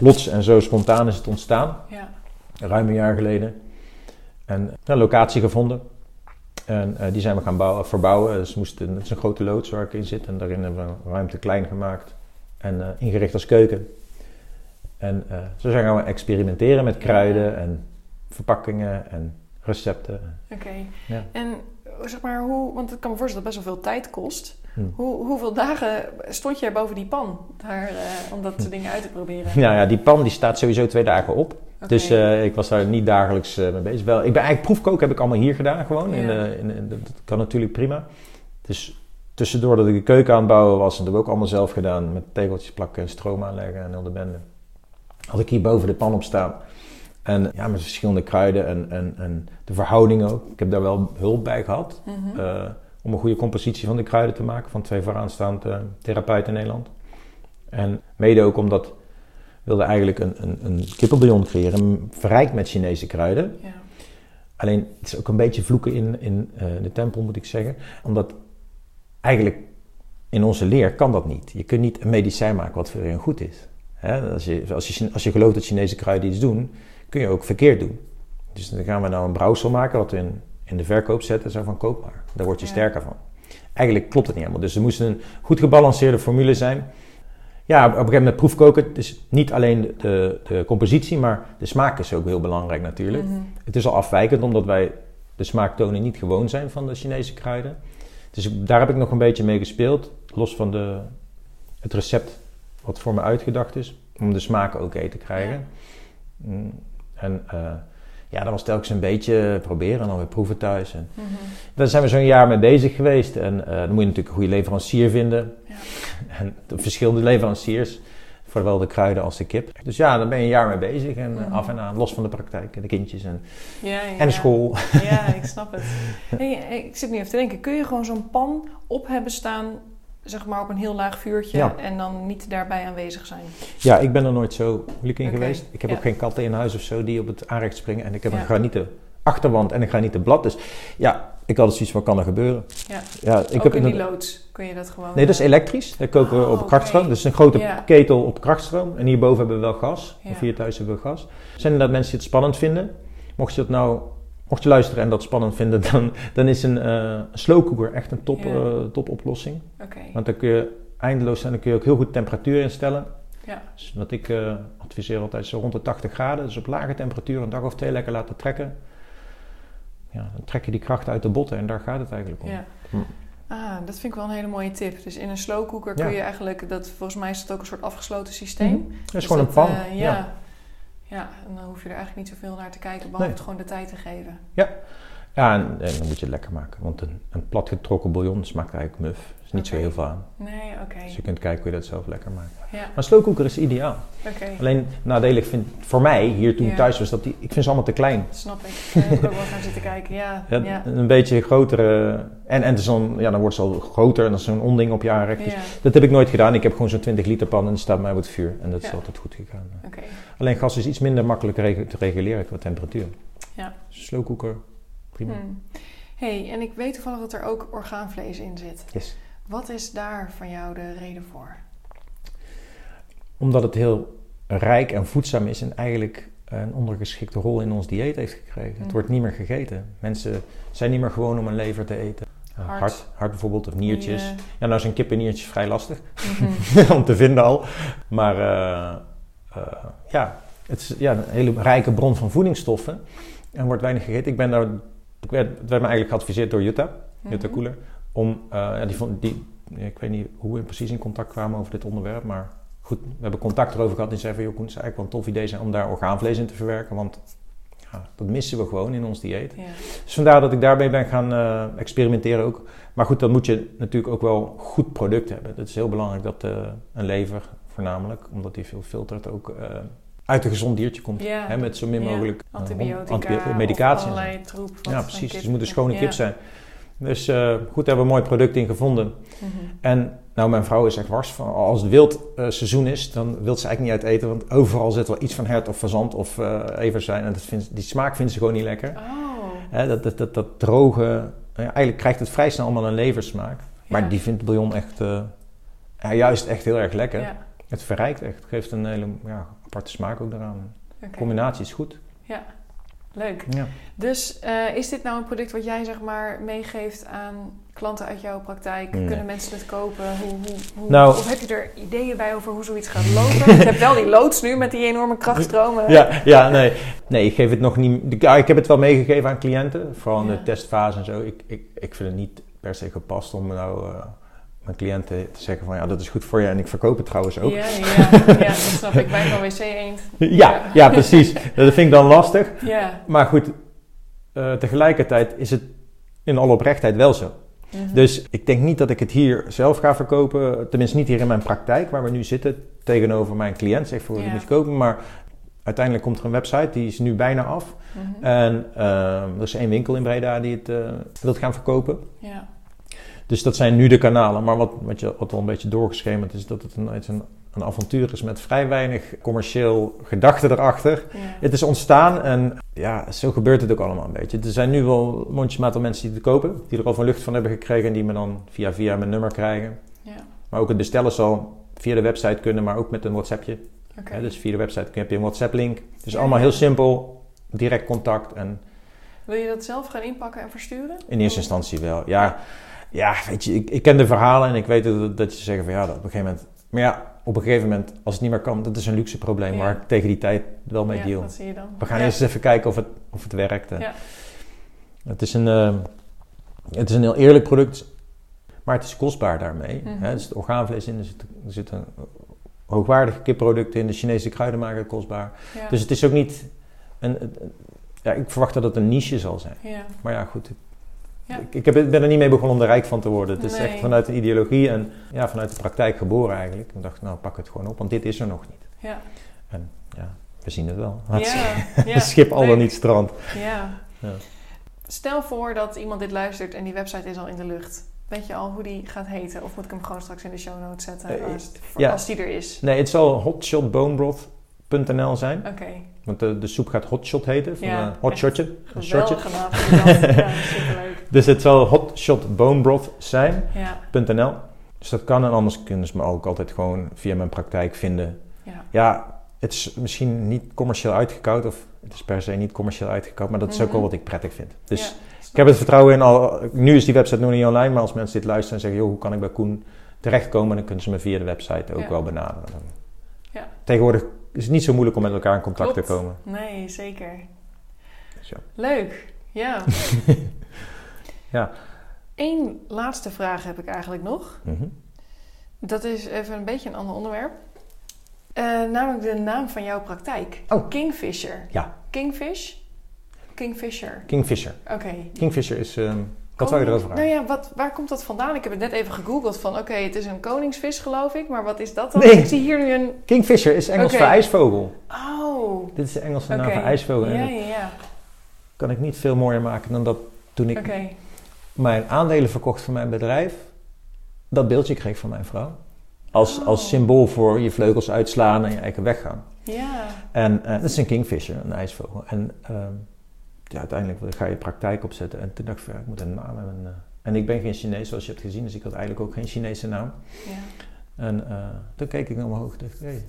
plots en zo spontaan is het ontstaan. ja. Ruim een jaar geleden. En een locatie gevonden. En eh, die zijn we gaan bouwen, verbouwen. Dus we moesten, het is een grote loods waar ik in zit. En daarin hebben we een ruimte klein gemaakt. En eh, ingericht als keuken. En eh, zo zijn we gaan experimenteren met kruiden en verpakkingen en recepten. Oké. Ja. En zeg maar, hoe, want ik kan me voorstellen dat het best wel veel tijd kost. Hm. Hoe, hoeveel dagen stond jij boven die pan daar, eh, om dat soort dingen uit te proberen? Nou ja, die pan die staat sowieso twee dagen op. Dus eh, ik was daar niet dagelijks eh, mee bezig. Wel, ik ben eigenlijk proefkoken heb ik allemaal hier gedaan gewoon. Ja. dat kan natuurlijk prima. Dus tussendoor dat ik de keuken aan het bouwen was, en dat heb ik ook allemaal zelf gedaan. Met tegeltjes plakken, stroom aanleggen en heel de bende. Had ik hier boven de pan op staan. En ja, met verschillende kruiden en, en, en de verhouding ook. Ik heb daar wel hulp bij gehad. Mhm. Om een goede compositie van de kruiden te maken van twee vooraanstaande therapeuten in Nederland. En mede ook omdat wilde eigenlijk een, een, een kippenbouillon creëren, verrijkt met Chinese kruiden. Ja. Alleen, het is ook een beetje vloeken in, in eh, de tempel, moet ik zeggen. Omdat eigenlijk in onze leer kan dat niet. Je kunt niet een medicijn maken wat voor iedereen goed is. Hè? Als, je, als, je, als je gelooft dat Chinese kruiden iets doen, kun je ook verkeerd doen. Dus dan gaan we nou een brouwsel maken wat in, in de verkoop zetten. Zo van koop maar. Daar word je Ja. sterker van. Eigenlijk klopt het niet helemaal. Dus er moest een goed gebalanceerde formule zijn. Ja, op een gegeven moment proefkoken. Is niet alleen de, de, compositie, maar de smaak is ook heel belangrijk natuurlijk. Mhm. Het is al afwijkend omdat wij de smaaktonen niet gewoon zijn van de Chinese kruiden. Dus daar heb ik nog een beetje mee gespeeld. Los van de, het recept wat voor me uitgedacht is. Om de smaak ook te krijgen. Mm, En eh, ja, dat was telkens een beetje proberen en dan weer proeven thuis. En Mhm. daar zijn we zo'n jaar mee bezig geweest. En eh, dan moet je natuurlijk een goede leverancier vinden. Ja. <laughs> En de verschillende leveranciers. Voor zowel de kruiden als de kip. Dus ja, daar ben je een jaar mee bezig. En eh, Mhm. af en aan, los van de praktijk. En de kindjes en, Ja, ja, en de school. Ja, ik snap het. <laughs> Hey, ik zit nu even te denken, kun je gewoon zo'n pan op hebben staan, zeg maar op een heel laag vuurtje Ja. en dan niet daarbij aanwezig zijn? Ja, ik ben er nooit zo moeilijk in geweest. Ik heb ja. ook geen katten in huis of zo die op het aanrecht springen. En ik heb Ja. een granieten achterwand en een granieten blad. Dus ja, ik had dus zoiets wat kan er gebeuren. Ja. Ja, ik Ook heb in die loods kun je dat gewoon... Nee, dat is eh, elektrisch. Dat koken we Oh, op oké. krachtstroom. Dus een grote ketel op krachtstroom. En hierboven hebben we wel gas. Of hier thuis hebben we gas. Er zijn inderdaad mensen die het spannend vinden. Mocht je dat nou... Mocht je luisteren en dat spannend vinden, dan, dan is een eh slow cooker echt een top, Ja. eh, top oplossing. Want dan kun je eindeloos zijn, dan kun je ook heel goed temperatuur instellen. ja. Dus wat ik eh, adviseer altijd zo rond de 80 graden. Dus op lage temperatuur een dag of twee lekker laten trekken. Ja, dan trek je die kracht uit de botten en daar gaat het eigenlijk om. ja. Hm. Ah, dat vind ik wel een hele mooie tip. Dus in een slow cooker Ja. kun je eigenlijk, dat, volgens mij is het ook een soort afgesloten systeem. Mhm. Dat is Dus gewoon dat, een pan. ja. ja. Ja, en dan hoef je er eigenlijk niet zoveel naar te kijken, behalve Nee. het gewoon de tijd te geven. Ja, en, en dan moet je het lekker maken. Want een, een platgetrokken bouillon smaakt eigenlijk muf. Er is niet zo heel veel aan. Nee, oké. Dus je kunt kijken hoe je dat zelf lekker maakt. Ja, Maar slow cooker is ideaal. oké. Alleen nadelig vind voor mij, hier toen Ja. thuis was, dat die, ik vind ze allemaal te klein. Dat snap ik. Ik ook wel naar zitten kijken. Ja, Ja, ja. Een beetje grotere... En, en dan, ja, dan wordt ze al groter en dat is zo'n onding op je aanrecht. Dus Ja, dat heb ik nooit gedaan. Ik heb gewoon zo'n 20 liter pan en die staat mij op het vuur. En dat is Ja. altijd goed gegaan. oké. Alleen gas is iets minder makkelijk te reguleren qua temperatuur. Ja. Slow cooker, prima. Hmm. hey, en ik weet toevallig dat er ook orgaanvlees in zit. Yes. Wat is daar van jou de reden voor? Omdat het heel rijk en voedzaam is en eigenlijk een ondergeschikte rol in ons dieet heeft gekregen. Het Mhm. wordt niet meer gegeten. Mensen zijn niet meer gewoon om een lever te eten. Hart. hart. hart, bijvoorbeeld, of niertjes. Ja, nou zijn kippenniertjes vrij lastig Mhm. <laughs> om te vinden al. Maar eh, eh, ja, het is ja, een hele rijke bron van voedingsstoffen. En wordt weinig gegeten. Ik ben daar, ik werd, het werd me eigenlijk geadviseerd door Jutta, Jutta Mhm. Koeler. Om, eh, ja, die, vond- die, ik weet niet hoe we precies in contact kwamen over dit onderwerp. Maar goed, we hebben contact erover gehad. En zei van, joh Koen, het zou eigenlijk wel een tof idee zijn om daar orgaanvlees in te verwerken. Want ja, dat missen we gewoon in ons dieet. Ja. Dus vandaar dat ik daarmee ben gaan eh, experimenteren ook. Maar goed, dan moet je natuurlijk ook wel goed product hebben. Het is heel belangrijk dat eh, een lever voornamelijk, omdat die veel filtert, ook uit een gezond diertje komt. Ja. Hè, met zo min mogelijk eh, Antibiotica, antibi- medicatie. allerlei troep. Ja, precies. Dus het moet een schone kip zijn. Dus eh, goed, daar hebben we een mooi product in gevonden. Mhm. En nou, mijn vrouw is echt wars van, als het wild eh, seizoen is, dan wil ze eigenlijk niet uit eten. Want overal zit wel iets van hert of fazant of eh everzijn. En dat vindt, die smaak vinden ze gewoon niet lekker. Oh. Hè, dat, dat, dat, dat droge, nou ja, eigenlijk krijgt het vrij snel allemaal een leversmaak. Maar Ja. die vindt bouillon echt, juist echt heel erg lekker. Ja, Het verrijkt echt, geeft een hele ja, aparte smaak ook eraan. De combinatie is goed. Ja, leuk. Ja. Dus eh, is dit nou een product wat jij zeg maar meegeeft aan klanten uit jouw praktijk? Nee. Kunnen mensen het kopen? Hoe, hoe, hoe, Nou- of heb je er ideeën bij over hoe zoiets gaat lopen? je hebt wel die loods nu met die enorme krachtstromen. Ja, ja, nee. Nee, ik geef het nog niet... Ja, ik heb het wel meegegeven aan cliënten. Vooral in Ja. de testfase en zo. Ik, ik, ik vind het niet per se gepast om nou... eh, mijn cliënten te zeggen van ja, dat is goed voor je en ik verkoop het trouwens ook. Ja, ja, <laughs> ja, dat snap ik. Bij van WC Eend. Ja, ja, precies. Dat vind ik dan lastig. Ja. Maar goed, eh, tegelijkertijd is het in alle oprechtheid wel zo. Mhm. Dus ik denk niet dat ik het hier zelf ga verkopen. Tenminste niet hier in mijn praktijk waar we nu zitten. Tegenover mijn cliënt zeg voor Ja. je moet kopen. Maar uiteindelijk komt er een website, die is nu bijna af. Mhm. En eh, er is één winkel in Breda die het eh wil gaan verkopen. Ja. Dus dat zijn nu de kanalen. Maar wat, wat, je, wat al een beetje doorgeschemerd is, dat het een, het een een avontuur is met vrij weinig commercieel gedachte erachter. Ja. Het is ontstaan en ja, zo gebeurt het ook allemaal een beetje. Er zijn nu wel mondjesmaat mensen die het kopen, die er al van lucht van hebben gekregen en die me dan via via mijn nummer krijgen. Ja. Maar ook het bestellen zal via de website kunnen, maar ook met een WhatsAppje. Hè, dus via de website heb je een WhatsApp-link. Het is Ja, allemaal heel simpel, direct contact en Wil je dat zelf gaan inpakken en versturen? in eerste instantie wel. Ja, ja weet je, ik, ik ken de verhalen en ik weet dat, dat je zeggen van ja, dat op een gegeven moment... Maar ja, op een gegeven moment, als het niet meer kan, dat is een luxe probleem waar ik tegen die tijd wel mee ja, deal. dat zie je dan. We gaan eerst eens even kijken of het, of het werkt. Ja. Het, is een, eh, het is een heel eerlijk product, maar het is kostbaar daarmee. Mhm. Hè, er zit orgaanvlees in, er zit, er zit een hoogwaardige kipproduct in, de Chinese kruiden maken het kostbaar. Ja. Dus het is ook niet... Een, een- ja, ik verwacht dat het een niche zal zijn. ja. Maar ja, goed. Ik, Ja. ik, ik heb, ik ben er niet mee begonnen om er rijk van te worden. Het is Nee. echt vanuit een ideologie en ja, vanuit de praktijk geboren eigenlijk. Ik dacht, nou pak het gewoon op, want dit is er nog niet. Ja. En ja, we zien het wel. Ja. Het <laughs> schip al dan niet strand. Ja. Ja. Stel voor dat iemand dit luistert en die website is al in de lucht. Weet je al hoe die gaat heten? Of moet ik hem gewoon straks in de show notes zetten Eh, als, ja. als die er is? Nee, het zal hotshotbonebroth.nl zijn. Oké, Want de, de soep gaat hotshot heten. Van Ja, een hotshotje. Een shotje. Ja, <laughs> superleuk. Dus het zal hotshotbonebroth zijn. Ja, .nl. Dus dat kan en anders kunnen ze me ook altijd gewoon via mijn praktijk vinden. ja. Ja, het is misschien niet commercieel uitgekoud of het is per se niet commercieel uitgekoud, maar dat is ook Mhm. wel wat ik prettig vind. Dus Ja. ik heb het vertrouwen in al. Nu is die website nog niet online, maar als mensen dit luisteren en zeggen, joh, hoe kan ik bij Koen terechtkomen, dan kunnen ze me via de website ook Ja. wel benaderen. Ja. Tegenwoordig is het niet zo moeilijk om met elkaar in contact Klopt. te komen. Nee, zeker. Dus. Leuk, ja. <laughs> Ja. Eén laatste vraag heb ik eigenlijk nog. Mhm. Dat is even een beetje een ander onderwerp. Eh, namelijk de naam van jouw praktijk. Oh. Kingfisher. Ja. Kingfish? Kingfisher. Kingfisher. Oké. Kingfisher is. ehm, wat zou je erover vragen? Nou ja, wat, waar komt dat vandaan? Ik heb het net even gegoogeld van... Oké, het is een koningsvis geloof ik. Maar wat is dat dan? Nee. Ik zie hier nu een... Kingfisher is Engels voor ijsvogel. Oh. Dit is de Engelse naam voor ijsvogel. Ja, ja, ja. kan ik niet veel mooier maken dan dat toen ik Oké. Mijn aandelen verkocht van mijn bedrijf, dat beeldje kreeg van mijn vrouw. Als, Oh. als symbool voor je vleugels uitslaan en je eigen weggaan. Ja. En eh, dat is een kingfisher, een ijsvogel. En ehm, ja, uiteindelijk ga je praktijk opzetten. En toen dacht ik, ik moet een naam hebben. eh. En ik ben geen Chinees, zoals je hebt gezien, dus ik had eigenlijk ook geen Chinese naam. ja. En eh, toen keek ik naar omhoog en dacht, hé, hey,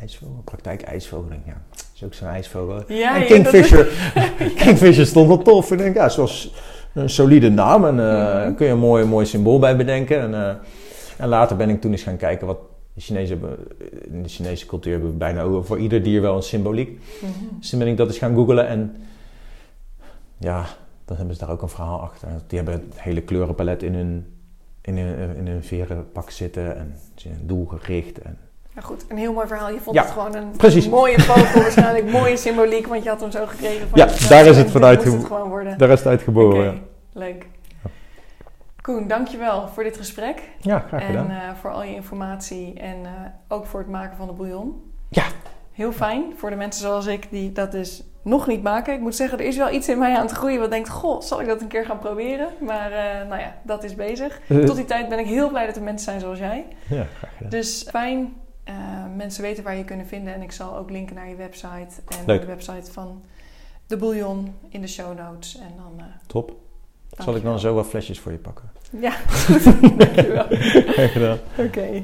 ijsvogel, praktijk ijsvogel. Ja, dat is ook zo'n ijsvogel. Ja, en ja, Kingfisher, <laughs> Kingfisher stond wel tof. Ik denk, ja, zoals een solide naam. En eh, Mhm. kun je een mooi, mooi symbool bij bedenken. En, eh, en later ben ik toen eens gaan kijken wat de Chinezen hebben. In de Chinese cultuur hebben we bijna voor ieder dier wel een symboliek. Mhm. Dus toen ben ik dat eens gaan googlen. En ja, dan hebben ze daar ook een verhaal achter. Die hebben het hele kleurenpalet in hun, in hun, in hun verenpak zitten. En zijn doelgericht. En Ja, goed. Een heel mooi verhaal. Je vond Ja, het gewoon een precies. mooie vogel. <laughs> waarschijnlijk mooie symboliek. Want je had hem zo gekregen. Van Ja, jezelf. daar is het vanuit het ge- gewoon worden. daar is het uitgeboren. Oké, ja. leuk. Koen, dankjewel voor dit gesprek. Ja, graag gedaan. En eh, voor al je informatie en eh, ook voor het maken van de bouillon. Ja. Heel fijn voor de mensen zoals ik die dat dus nog niet maken. Ik moet zeggen, er is wel iets in mij aan het groeien wat denkt... Goh, zal ik dat een keer gaan proberen? Maar eh, nou ja, dat is bezig. Tot die tijd ben ik heel blij dat er mensen zijn zoals jij. ja, graag gedaan. Dus fijn. Eh, mensen weten waar je kunnen vinden. En ik zal ook linken naar je website. En de website van de bouillon in de show notes. En dan... eh, Top. Zal ik dan zo wat flesjes voor je pakken? Ja, <laughs> goed. Dankjewel. <laughs> Oké.